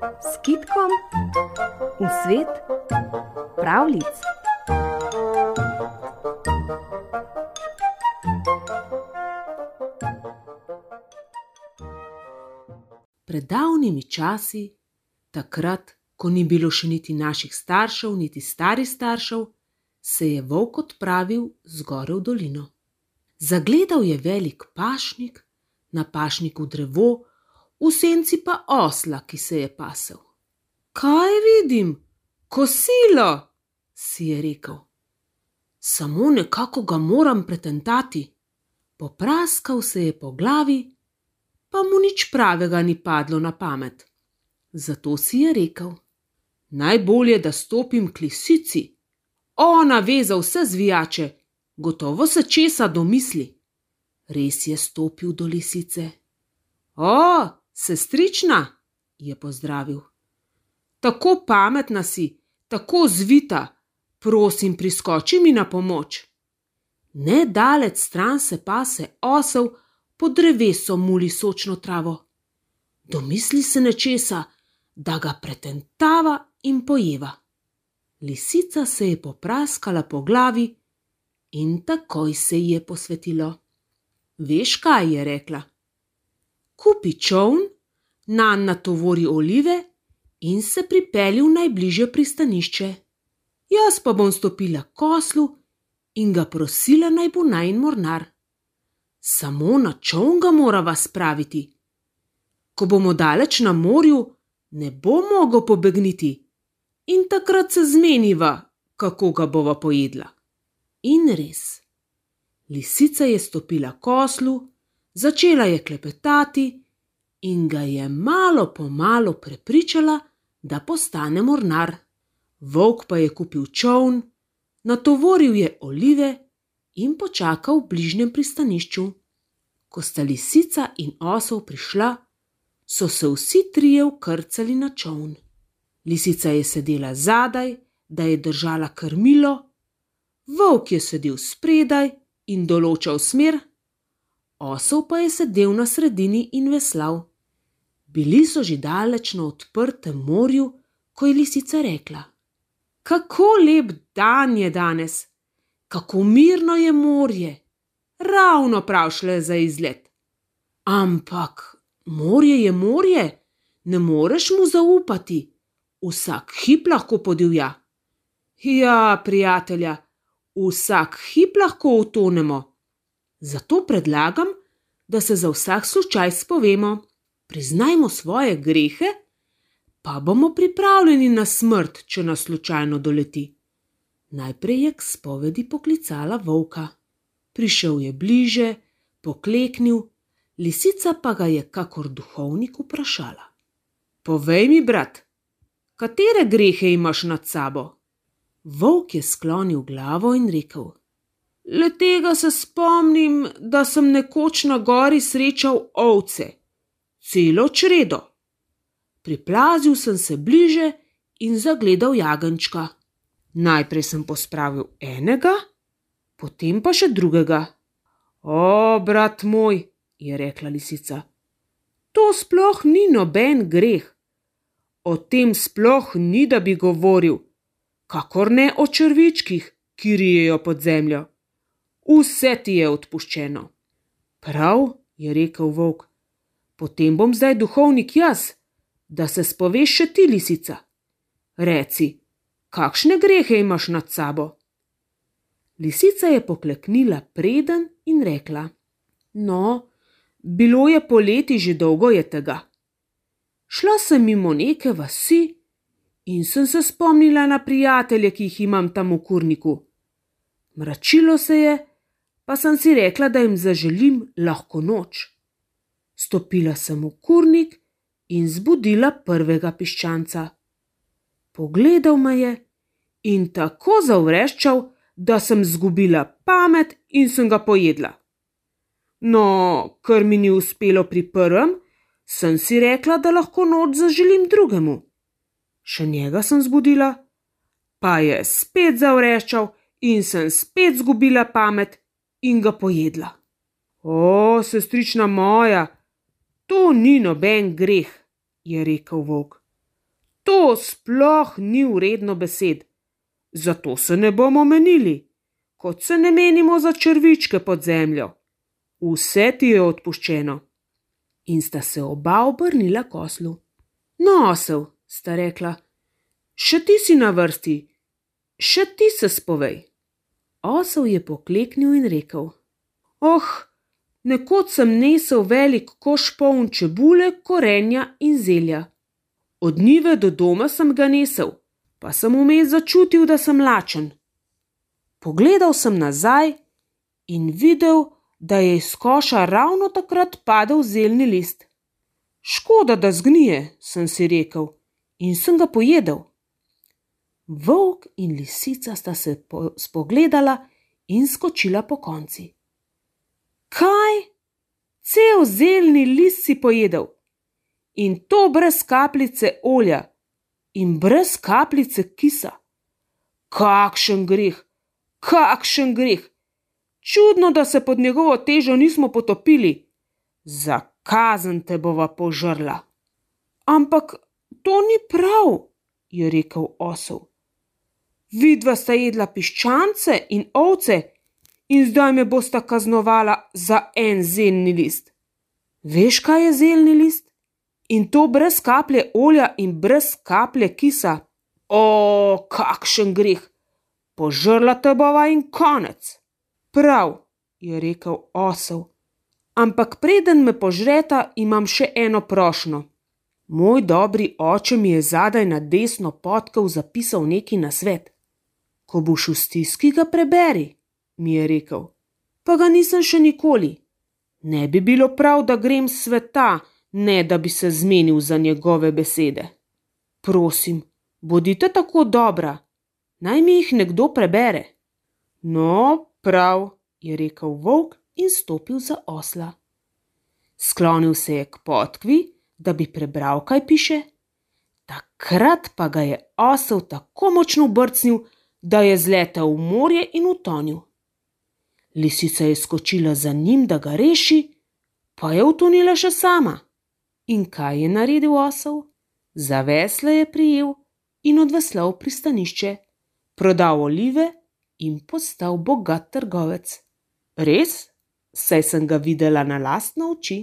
s kitkom v svet pravlic. Pred davnimi časi, takrat, ko ni bilo še niti naših staršev, niti starih staršev, se je volk odpravil zgoraj v dolino. Zagledal je velik pašnik, na pašniku drevo, v senci pa osla, ki se je pasel. Kaj vidim, kosilo, si je rekel. Samo nekako ga moram pretentati. Popraskal se je po glavi, pa mu nič pravega ni padlo na pamet. Zato si je rekel: Najbolje, da stopim k lisici. Ona ve za vse zvijače, gotovo se česa domisli. Res je stopil do lisice. O, sestrična, je pozdravil. Tako pametna si, tako zvita, prosim, priskoči mi na pomoč. Nedalec stran se pase osel pod drevesom muli sočno travo. Domisli se nečesa, da ga pretentava in pojeva. Lisica se je popraskala po glavi in takoj se ji je posvetilo. Veš, kaj je rekla? Kupi čovn, na natovori olive in se pripelji v najbližje pristanišče. Jaz pa bom stopila k koslu in ga prosila, naj bo naj mornar. Samo na čovn ga morava spraviti. Ko bomo daleč na morju, ne bo mogel pobegniti in takrat se zmeniva, kako ga bova pojedla. In res. Lisica je stopila k oslu, začela je klepetati in ga je malo po malo prepričala, da postane mornar. Volk pa je kupil čovn, natovoril je olive in počakal v bližnjem pristanišču. Ko sta lisica in osel prišla, so se vsi trije ukrcali na čovn. Lisica je sedela zadaj, da je držala krmilo, volk je sedel spredaj, in določal smer, osel pa je sedel na sredini in veslal. Bili so že daleč na odprtem morju, ko je lisica rekla: Kako lep dan je danes, kako mirno je morje, ravno pravšle za izlet. Ampak morje je morje, ne moreš mu zaupati, vsak hip lahko podivja. Ja, prijatelja, vsak hip lahko utonemo. Zato predlagam, da se za vsak slučaj spovemo, priznajmo svoje grehe, pa bomo pripravljeni na smrt, če nas slučajno doleti. Najprej je k spovedi poklicala volka. Prišel je bliže, pokleknil, lisica pa ga je kakor duhovnik vprašala: Povej mi, brat, katere grehe imaš nad sabo? Volk je sklonil glavo in rekel: Le tega se spomnim, da sem nekoč na gori srečal ovce, celo čredo. Priplazil sem se bliže in zagledal jagenčka. Najprej sem pospravil enega, potem pa še drugega. O, brat moj, je rekla lisica, to sploh ni noben greh. O tem sploh ni, da bi govoril kakor ne o črvičkih, ki rijejo pod zemljo. Vse ti je odpuščeno. Prav, je rekel volk, potem bom zdaj duhovnik jaz, da se spoveš še ti lisica. Reci, kakšne grehe imaš nad sabo? Lisica je pokleknila preden in rekla: No, bilo je poleti že dolgo je tega. Šla sem mimo neke vasi, in sem se spomnila na prijatelje, ki jih imam tam v kurniku. Mračilo se je, pa sem si rekla, da jim zaželim lahko noč. Stopila sem v kurnik in zbudila prvega piščanca. Pogledal me je in tako zavreščal, da sem zgubila pamet in sem ga pojedla. No, ker mi ni uspelo pri prvem, sem si rekla, da lahko noč zaželim drugemu še njega sem zbudila, pa je spet zavreščal in sem spet zgubila pamet in ga pojedla. O, sestrična moja, to ni noben greh, je rekel volk. To sploh ni vredno besed. Zato se ne bomo menili, kot se ne menimo za črvičke pod zemljo. Vse ti je odpuščeno. In sta se oba obrnila k oslu. No, osel, sta rekla, še ti si na vrsti, še ti se spovej. Osel je pokleknil in rekel: Oh, nekoč sem nesel velik koš poln čebule, korenja in zelja. Od njive do doma sem ga nesel, pa sem vmes začutil, da sem lačen. Pogledal sem nazaj in videl, da je iz koša ravno takrat padel zelni list. Škoda, da zgnije, sem si rekel in sem ga pojedel. Volk in lisica sta se spogledala in skočila po konci. Kaj? Cel zelni list si pojedel in to brez kapljice olja in brez kapljice kisa. Kakšen greh, kakšen greh! Čudno, da se pod njegovo težo nismo potopili. Za kazen te bova požrla. Ampak to ni prav, je rekel osel. Vidva sta jedla piščance in ovce, in zdaj me bosta kaznovala za en zelni list. Veš, kaj je zelni list? In to brez kaplje olja in brez kaplje kisa. O, kakšen greh! Požrla te bova in konec. Prav, je rekel osel. Ampak preden me požreta, imam še eno prošno. Moj dobri oče mi je zadaj na desno potkel zapisal neki na svet. Ko boš v stiski, ga preberi, mi je rekel. Pa ga nisem še nikoli. Ne bi bilo prav, da grem sveta, ne da bi se zmenil za njegove besede. Prosim, bodite tako dobra, naj mi jih nekdo prebere. No, prav, je rekel volk in stopil za osla. Sklonil se je k potkvi, da bi prebral, kaj piše. Takrat pa ga je osel tako močno brcnil, da je zletel v morje in utonil. Lisica je skočila za njim, da ga reši, pa je utonila še sama. In kaj je naredil osel? Za vesle je prijel in odveslal pristanišče, prodal olive in postal bogat trgovec. Res, saj sem ga videla na lastno oči.